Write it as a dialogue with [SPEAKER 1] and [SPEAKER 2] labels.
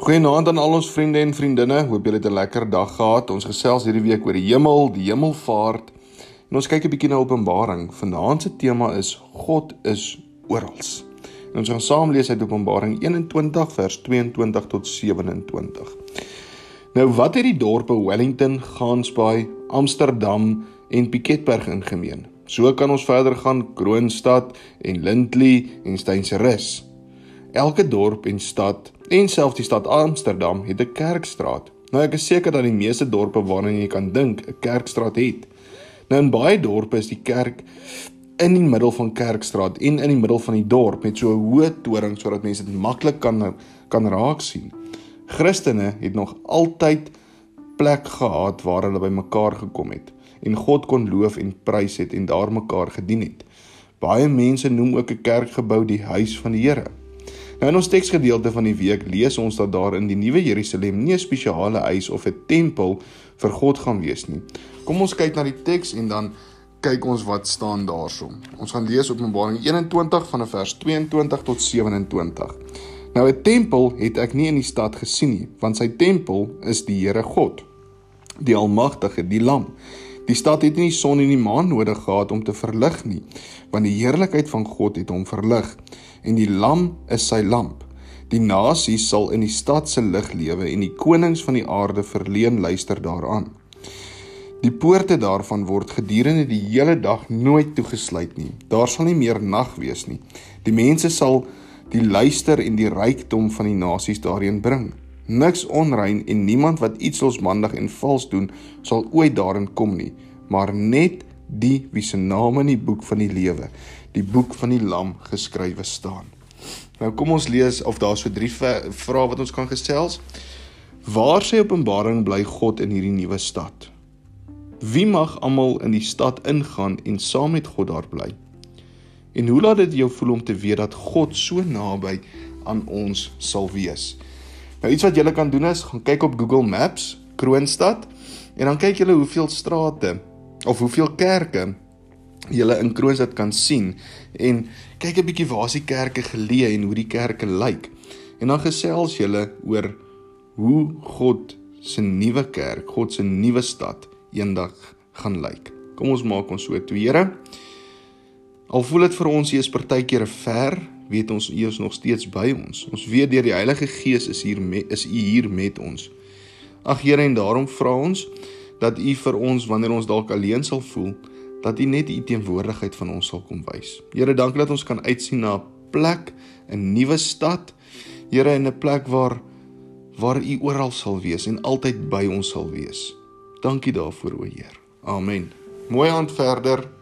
[SPEAKER 1] Goeienaand aan al ons vriende en vriendinne. Hoop julle het 'n lekker dag gehad. Ons gesels hierdie week oor die hemel, die hemelvaart. En ons kyk 'n bietjie na Openbaring. Vanaand se tema is God is oral. En ons gaan saam lees uit Openbaring 21 vers 22 tot 27. Nou wat het die dorpe Wellington, Gansbaai, Amsterdam en Piketberg in gemeen? So kan ons verder gaan Kroonstad en Lindley en Steynsrus. Elke dorp en stad en selfs die stad Amsterdam het 'n kerkstraat. Nou ek is seker dat die meeste dorpe waarna jy kan dink 'n kerkstraat het. Nou in baie dorpe is die kerk in die middel van Kerkstraat en in die middel van die dorp met so 'n hoë toring sodat mense dit maklik kan kan raak sien. Christene het nog altyd plek gehad waar hulle bymekaar gekom het en God kon loof en prys het en daar mekaar gedien het. Baie mense noem ook 'n kerkgebou die huis van die Here. Nou in ons teksgedeelte van die week lees ons dat daar in die nuwe Jerusalem nie 'n spesiale huis of 'n tempel vir God gaan wees nie. Kom ons kyk na die teks en dan kyk ons wat staan daarso. Ons gaan lees Openbaring 21 van vers 22 tot 27. Nou 'n tempel het ek nie in die stad gesien nie, want sy tempel is die Here God, die Almagtige, die Lam. Die stad het nie die son en die maan nodig gehad om te verlig nie, want die heerlikheid van God het hom verlig en die lam is sy lamp. Die nasies sal in die stad se lig lewe en die konings van die aarde verleen luister daaraan. Die poorte daarvan word gedurende die hele dag nooit toegesluit nie. Daar sal nie meer nag wees nie. Die mense sal die luister en die rykdom van die nasies daarin bring. Niks onrein en niemand wat iets losmandig en vals doen sal ooit daarin kom nie, maar net die wie se naam in die boek van die lewe die boek van die lam geskrywe staan. Nou kom ons lees of daar so drie vrae wat ons kan gesels. Waar sê Openbaring bly God in hierdie nuwe stad? Wie mag almal in die stad ingaan en saam met God daar bly? En hoe laat dit jou voel om te weet dat God so naby aan ons sal wees? Nou iets wat jy kan doen is gaan kyk op Google Maps Kroonstad en dan kyk jy hoeveel strate of hoeveel kerke julle in Kroonstad kan sien en kyk 'n bietjie waar is die kerke geleë en hoe die kerke lyk. En dan gesels julle oor hoe God se nuwe kerk, God se nuwe stad eendag gaan lyk. Kom ons maak ons so twee Here. Al voel dit vir ons hier is partykeer ver, weet ons U is nog steeds by ons. Ons weet deur die Heilige Gees is hier met, is U hier met ons. Ag Here en daarom vra ons dat U vir ons wanneer ons dalk alleen sal voel, dat U net U teenwoordigheid van ons sal kom wys. Here, dankie dat ons kan uitsien na 'n plek, 'n nuwe stad. Here, in 'n plek waar waar U oral sal wees en altyd by ons sal wees. Dankie daarvoor, o Heer. Amen. Mooi aand verder.